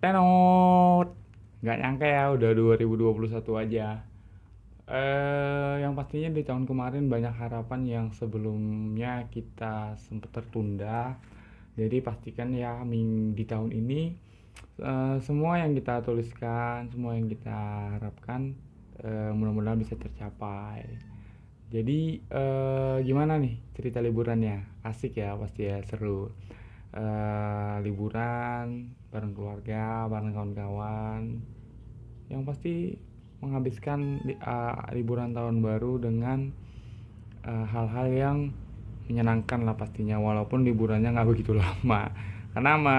Tenot. Nggak nyangka ya udah 2021 aja. Eh, yang pastinya di tahun kemarin banyak harapan yang sebelumnya kita sempat tertunda. Jadi pastikan ya di tahun ini eh, semua yang kita tuliskan, semua yang kita harapkan eh, mudah-mudahan bisa tercapai. Jadi eh, gimana nih cerita liburannya? Asik ya pasti ya seru. Eh, liburan bareng keluarga, bareng kawan-kawan. Yang pasti menghabiskan uh, liburan tahun baru dengan uh, hal-hal yang menyenangkan lah pastinya walaupun liburannya nggak begitu lama karena sama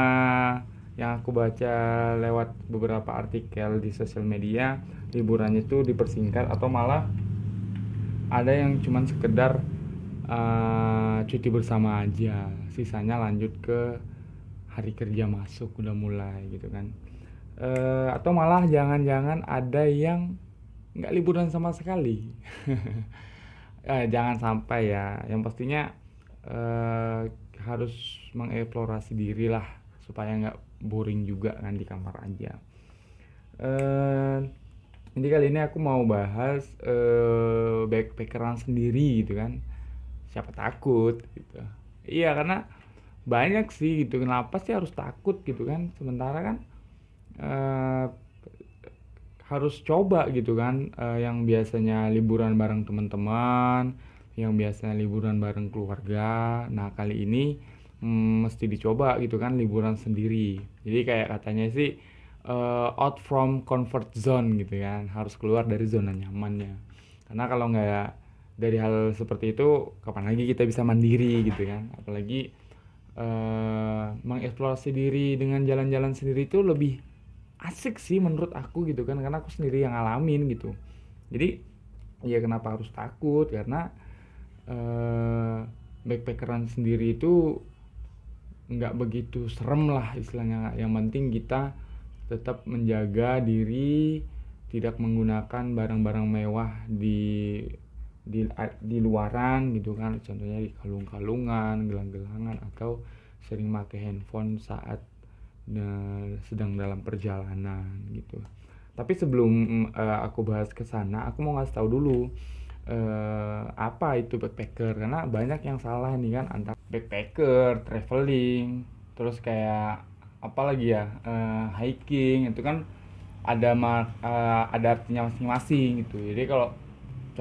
yang aku baca lewat beberapa artikel di sosial media liburannya itu dipersingkat atau malah ada yang cuman sekedar uh, cuti bersama aja sisanya lanjut ke hari kerja masuk udah mulai gitu kan Eh, atau malah jangan-jangan ada yang nggak liburan sama sekali. Eh, jangan sampai ya. Yang pastinya eh, harus mengeksplorasi diri lah supaya nggak boring juga kan di kamar aja. Eh, jadi kali ini aku mau bahas eh, backpackeran sendiri gitu kan. Siapa takut gitu. Iya karena banyak sih gitu. Kenapa sih harus takut gitu kan? Sementara kan eh, harus coba gitu kan eh, yang biasanya liburan bareng teman-teman yang biasanya liburan bareng keluarga nah kali ini mm, mesti dicoba gitu kan liburan sendiri jadi kayak katanya sih eh, out from comfort zone gitu kan harus keluar dari zona nyamannya karena kalau nggak dari hal seperti itu kapan lagi kita bisa mandiri gitu kan? Apalagi eh, mengeksplorasi diri dengan jalan-jalan sendiri itu lebih asik sih menurut aku gitu kan. Karena aku sendiri yang ngalamin gitu. Jadi ya kenapa harus takut? Karena eh, backpackeran sendiri itu nggak begitu serem lah istilahnya. Yang penting kita tetap menjaga diri tidak menggunakan barang-barang mewah di di di luaran gitu kan contohnya di kalung-kalungan gelang-gelangan atau sering pakai handphone saat sedang dalam perjalanan gitu. Tapi sebelum eh, aku bahas ke sana, aku mau ngasih tahu dulu eh, apa itu backpacker karena banyak yang salah nih kan antara backpacker, traveling, terus kayak apa lagi ya eh, hiking itu kan ada ma- eh, ada artinya masing-masing gitu. Jadi kalau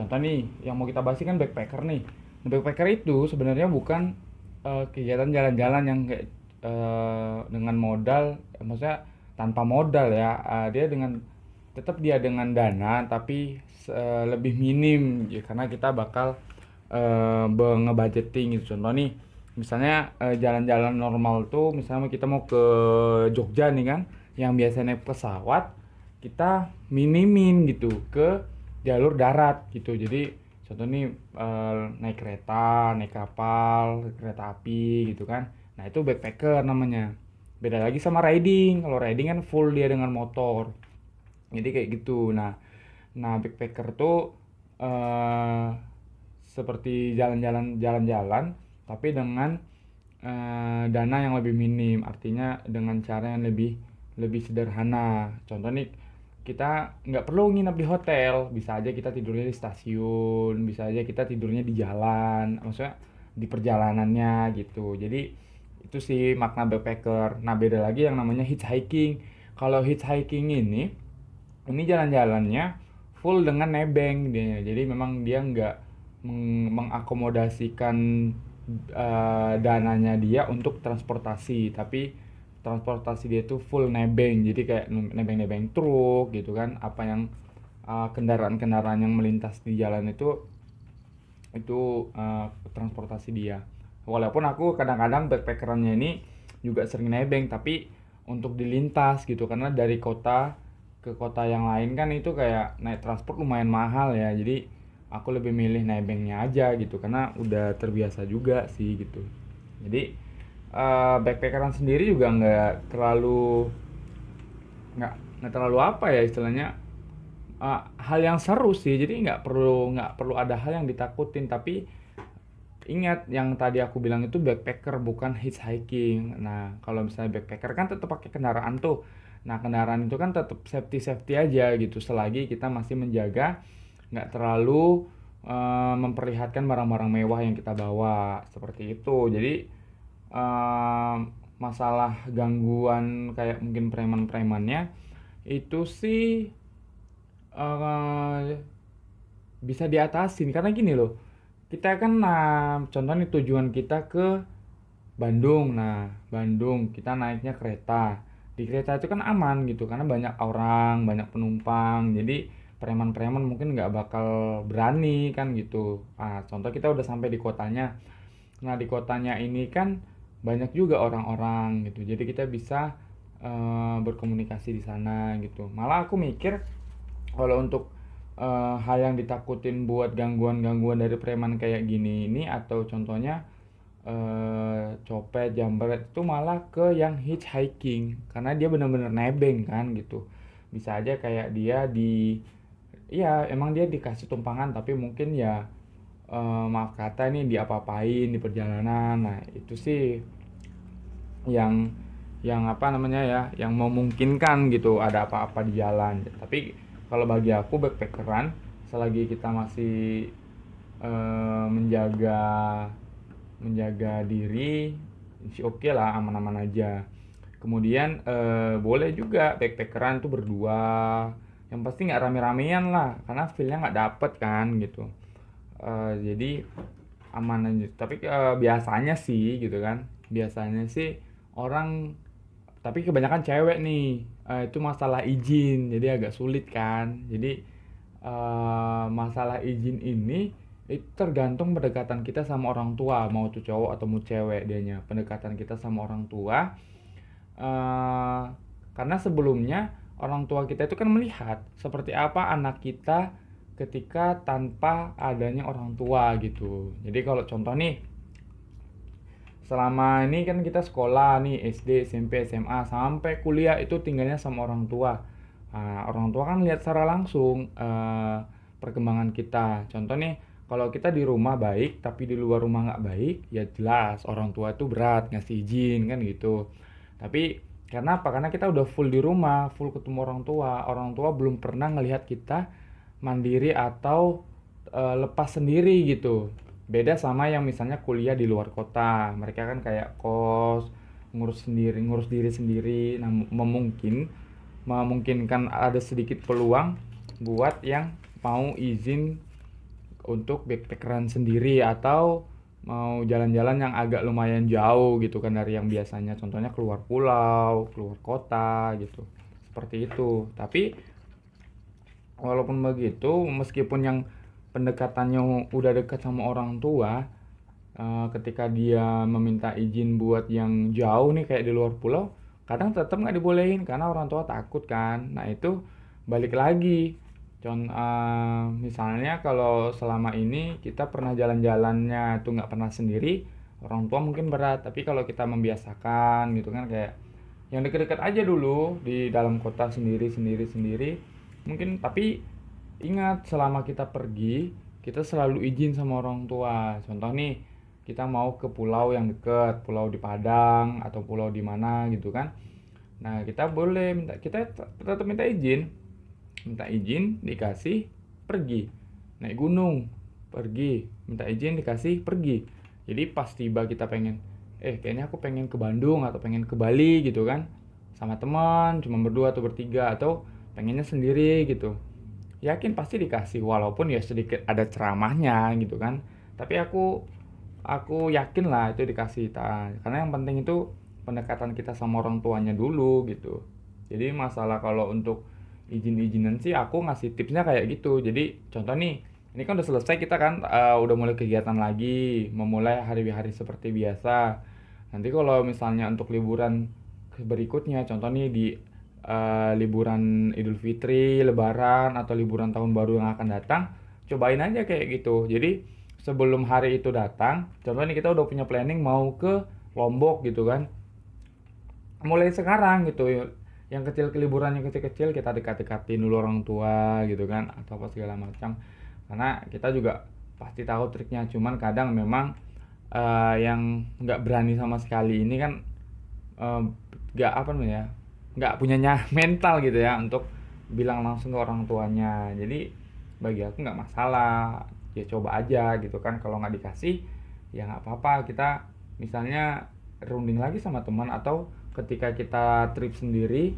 contoh nih yang mau kita bahas kan backpacker nih. Nah, backpacker itu sebenarnya bukan eh, kegiatan jalan-jalan yang kayak eh, dengan modal, maksudnya tanpa modal ya. Eh, dia dengan tetap dia dengan dana tapi se- lebih minim ya, karena kita bakal be- ngebudgeting gitu. Contoh nih, misalnya jalan-jalan normal tuh, misalnya kita mau ke Jogja nih kan, yang biasa naik pesawat, kita minimin gitu ke jalur darat gitu. Jadi contoh nih eh, naik kereta, naik kapal, kereta api gitu kan. Nah, itu backpacker namanya. Beda lagi sama riding. Kalau riding kan full dia dengan motor. Jadi kayak gitu. Nah, nah backpacker tuh eh seperti jalan-jalan jalan-jalan tapi dengan eh, dana yang lebih minim. Artinya dengan cara yang lebih lebih sederhana. Contoh nih kita nggak perlu nginep di hotel, bisa aja kita tidurnya di stasiun, bisa aja kita tidurnya di jalan, maksudnya di perjalanannya gitu. Jadi itu sih makna backpacker. Nah beda lagi yang namanya hitchhiking. Kalau hitchhiking ini, ini jalan-jalannya full dengan nebeng dia. Jadi memang dia nggak meng- mengakomodasikan eh, dananya dia untuk transportasi, tapi transportasi dia itu full nebeng. Jadi kayak nebeng-nebeng truk gitu kan. Apa yang eh, kendaraan-kendaraan yang melintas di jalan itu itu eh, transportasi dia. Walaupun aku kadang-kadang backpackerannya ini juga sering nebeng, tapi untuk dilintas gitu karena dari kota ke kota yang lain kan itu kayak naik transport lumayan mahal ya. Jadi aku lebih milih nebengnya aja gitu karena udah terbiasa juga sih gitu. Jadi eh, backpackeran sendiri juga nggak terlalu nggak nggak terlalu apa ya istilahnya. Eh, hal yang seru sih jadi nggak perlu nggak perlu ada hal yang ditakutin. Tapi ingat yang tadi aku bilang itu backpacker bukan hitchhiking. Nah kalau misalnya backpacker kan tetap pakai kendaraan tuh. Nah kendaraan itu kan tetap safety safety aja gitu. Selagi kita masih menjaga nggak terlalu uh, memperlihatkan barang-barang mewah yang kita bawa. Seperti itu. Jadi uh, masalah gangguan kayak mungkin preman-premannya itu sih uh, bisa diatasin. Karena gini loh kita kan nah contohnya tujuan kita ke Bandung. Nah Bandung kita naiknya kereta. Di kereta itu kan aman gitu karena banyak orang banyak penumpang. Jadi preman-preman mungkin nggak bakal berani kan gitu. Nah contoh kita udah sampai di kotanya. Nah di kotanya ini kan banyak juga orang-orang gitu. Jadi kita bisa uh, berkomunikasi di sana gitu. Malah aku mikir kalau untuk uh, hal yang ditakutin buat gangguan-gangguan dari preman kayak gini ini atau contohnya uh, copet jambret itu malah ke yang hitchhiking. Karena dia bener-bener nebeng kan gitu. Bisa aja kayak dia di iya emang dia dikasih tumpangan tapi mungkin ya uh, maaf kata ini diapa-apain di perjalanan. Nah itu sih yang yang apa namanya ya yang memungkinkan gitu ada apa-apa di jalan. Tapi kalau bagi aku backpackeran selagi kita masih uh, menjaga menjaga diri sih oke okay lah aman-aman aja. Kemudian uh, boleh juga backpackeran tuh berdua. Yang pasti nggak rame-ramean lah karena feelnya nggak dapet kan gitu uh, jadi aman aja. Tapi uh, biasanya sih gitu kan. Biasanya sih orang tapi kebanyakan cewek nih uh, itu masalah izin. Jadi agak sulit kan. Jadi uh, masalah izin ini itu tergantung pendekatan kita sama orang tua. Mau tuh cowok atau mau cewek dianya. Pendekatan kita sama orang tua. Uh, karena sebelumnya orang tua kita itu kan melihat seperti apa anak kita ketika tanpa adanya orang tua gitu. Jadi kalau contoh nih selama ini kan kita sekolah nih SD SMP SMA sampai kuliah itu tinggalnya sama orang tua. Nah, orang tua kan lihat secara langsung uh, perkembangan kita. Contoh nih kalau kita di rumah baik tapi di luar rumah nggak baik ya jelas orang tua itu berat ngasih izin kan gitu. Tapi karena apa? Karena kita udah full di rumah full ketemu orang tua orang tua belum pernah ngelihat kita mandiri atau e, lepas sendiri gitu beda sama yang misalnya kuliah di luar kota mereka kan kayak kos ngurus sendiri ngurus diri sendiri nah memungkin memungkinkan ada sedikit peluang buat yang mau izin untuk backpackeran sendiri atau mau jalan-jalan yang agak lumayan jauh gitu kan dari yang biasanya contohnya keluar pulau, keluar kota gitu. Seperti itu. Tapi walaupun begitu meskipun yang pendekatannya udah dekat sama orang tua uh, ketika dia meminta izin buat yang jauh nih kayak di luar pulau kadang tetap nggak dibolehin karena orang tua takut kan nah itu balik lagi Con uh, misalnya kalau selama ini kita pernah jalan-jalannya tuh nggak pernah sendiri, orang tua mungkin berat. Tapi kalau kita membiasakan gitu kan kayak yang deket-deket aja dulu di dalam kota sendiri sendiri sendiri, mungkin tapi ingat selama kita pergi kita selalu izin sama orang tua. Contoh nih kita mau ke pulau yang deket, pulau di Padang atau pulau di mana gitu kan. Nah kita boleh minta kita tetap minta izin. Minta izin dikasih pergi. Naik gunung pergi. Minta izin dikasih pergi. Jadi pas tiba kita pengen eh kayaknya aku pengen ke Bandung atau pengen ke Bali gitu kan. Sama teman cuma berdua atau bertiga atau pengennya sendiri gitu. Yakin pasti dikasih walaupun ya sedikit ada ceramahnya gitu kan. Tapi aku aku yakin lah itu dikasih ta. Karena yang penting itu pendekatan kita sama orang tuanya dulu gitu. Jadi masalah kalau untuk izin-izinan sih aku ngasih tipsnya kayak gitu. Jadi contoh nih ini kan udah selesai kita kan uh, udah mulai kegiatan lagi memulai hari-hari seperti biasa. Nanti kalau misalnya untuk liburan berikutnya contoh nih di uh, liburan Idul Fitri, Lebaran atau liburan tahun baru yang akan datang cobain aja kayak gitu. Jadi sebelum hari itu datang contoh nih kita udah punya planning mau ke Lombok gitu kan. Mulai sekarang gitu yang kecil ke liburan yang kecil-kecil kita dekat-dekatin dulu orang tua gitu kan atau apa segala macam. Karena kita juga pasti tahu triknya cuman kadang memang uh, yang nggak berani sama sekali ini kan nggak uh, apa namanya nggak punya mental gitu ya untuk bilang langsung ke orang tuanya. Jadi bagi aku nggak masalah. Ya coba aja gitu kan. Kalau nggak dikasih ya nggak apa-apa. Kita misalnya runding lagi sama teman atau ketika kita trip sendiri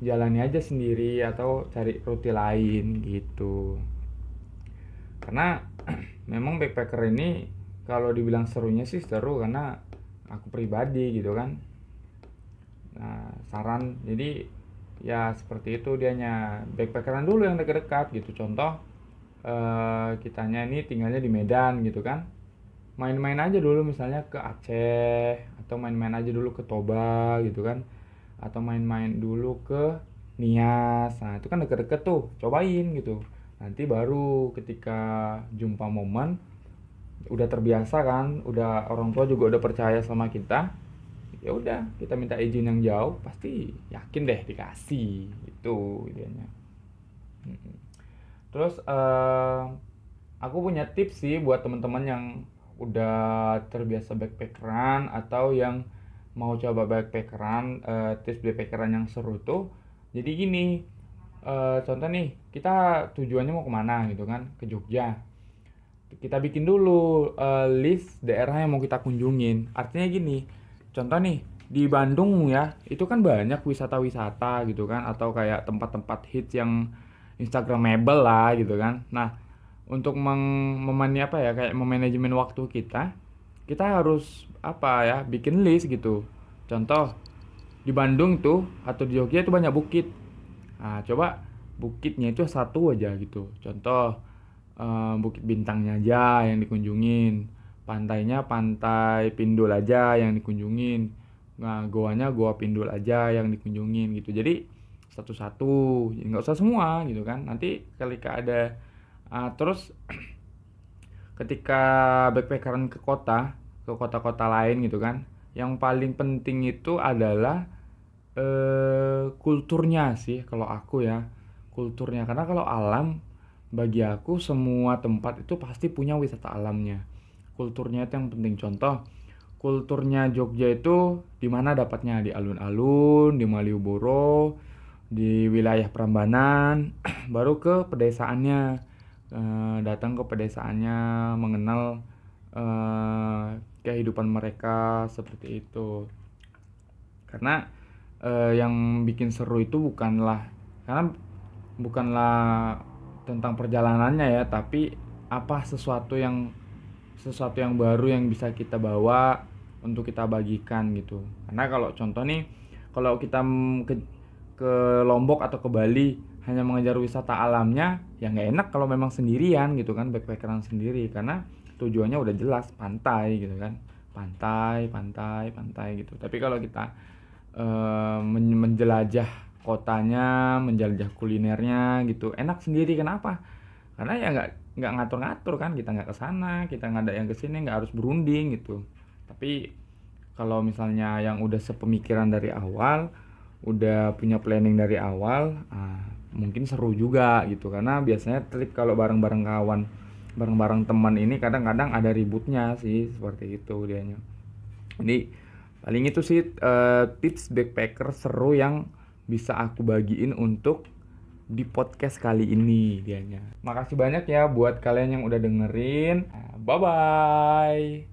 jalani aja sendiri atau cari rute lain gitu. Karena memang backpacker ini kalau dibilang serunya sih seru karena aku pribadi gitu kan nah saran jadi ya seperti itu dianya. Backpackeran dulu yang dekat-dekat gitu. Contoh eh, kitanya ini tinggalnya di Medan gitu kan. Main-main aja dulu misalnya ke Aceh atau main-main aja dulu ke Toba gitu kan. Atau main-main dulu ke Nias. Nah itu kan deket-deket tuh. Cobain gitu. Nanti baru ketika jumpa momen udah terbiasa kan udah orang tua juga udah percaya sama kita ya udah kita minta izin yang jauh pasti yakin deh dikasih itu idenya. Terus uh, aku punya tips sih buat teman-teman yang udah terbiasa backpackeran atau yang mau coba backpackeran uh, tips backpackeran yang seru tuh. Jadi gini uh, contoh nih kita tujuannya mau ke mana gitu kan ke Jogja. Kita bikin dulu uh, list daerah yang mau kita kunjungin. Artinya gini contoh nih di Bandung ya itu kan banyak wisata-wisata gitu kan atau kayak tempat-tempat hits yang instagramable lah gitu kan. Nah untuk memani apa ya kayak memanajemen waktu kita kita harus apa ya bikin list gitu. Contoh di Bandung tuh atau di Jogja itu banyak bukit. Nah coba bukitnya itu satu aja gitu. Contoh uh, bukit bintangnya aja yang dikunjungin pantainya pantai Pindul aja yang dikunjungin. Nah goanya goa Pindul aja yang dikunjungin gitu. Jadi satu-satu. Nggak usah semua gitu kan. Nanti ketika ada uh, terus ketika backpackeran ke kota ke kota-kota lain gitu kan yang paling penting itu adalah uh, kulturnya sih kalau aku ya kulturnya. Karena kalau alam bagi aku semua tempat itu pasti punya wisata alamnya kulturnya itu yang penting. Contoh kulturnya Jogja itu di mana dapatnya? Di alun-alun di Malioboro di wilayah Prambanan baru ke pedesaannya uh, datang ke pedesaannya mengenal uh, kehidupan mereka seperti itu. Karena uh, yang bikin seru itu bukanlah karena bukanlah tentang perjalanannya ya tapi apa sesuatu yang sesuatu yang baru yang bisa kita bawa untuk kita bagikan gitu. Karena kalau contoh nih kalau kita ke ke Lombok atau ke Bali hanya mengejar wisata alamnya ya nggak enak kalau memang sendirian gitu kan backpackeran sendiri. Karena tujuannya udah jelas pantai gitu kan. Pantai pantai pantai gitu. Tapi kalau kita uh, menjelajah kotanya menjelajah kulinernya gitu enak sendiri. Kenapa? Karena ya nggak nggak ngatur-ngatur kan kita nggak ke sana kita nggak ada yang ke sini nggak harus berunding gitu. Tapi kalau misalnya yang udah sepemikiran dari awal udah punya planning dari awal ah, mungkin seru juga gitu. Karena biasanya trip kalau bareng-bareng kawan bareng-bareng teman ini kadang-kadang ada ributnya sih seperti itu dianya. Jadi paling itu sih uh, tips backpacker seru yang bisa aku bagiin untuk di podcast kali ini dianya makasih banyak ya buat kalian yang udah dengerin. Bye bye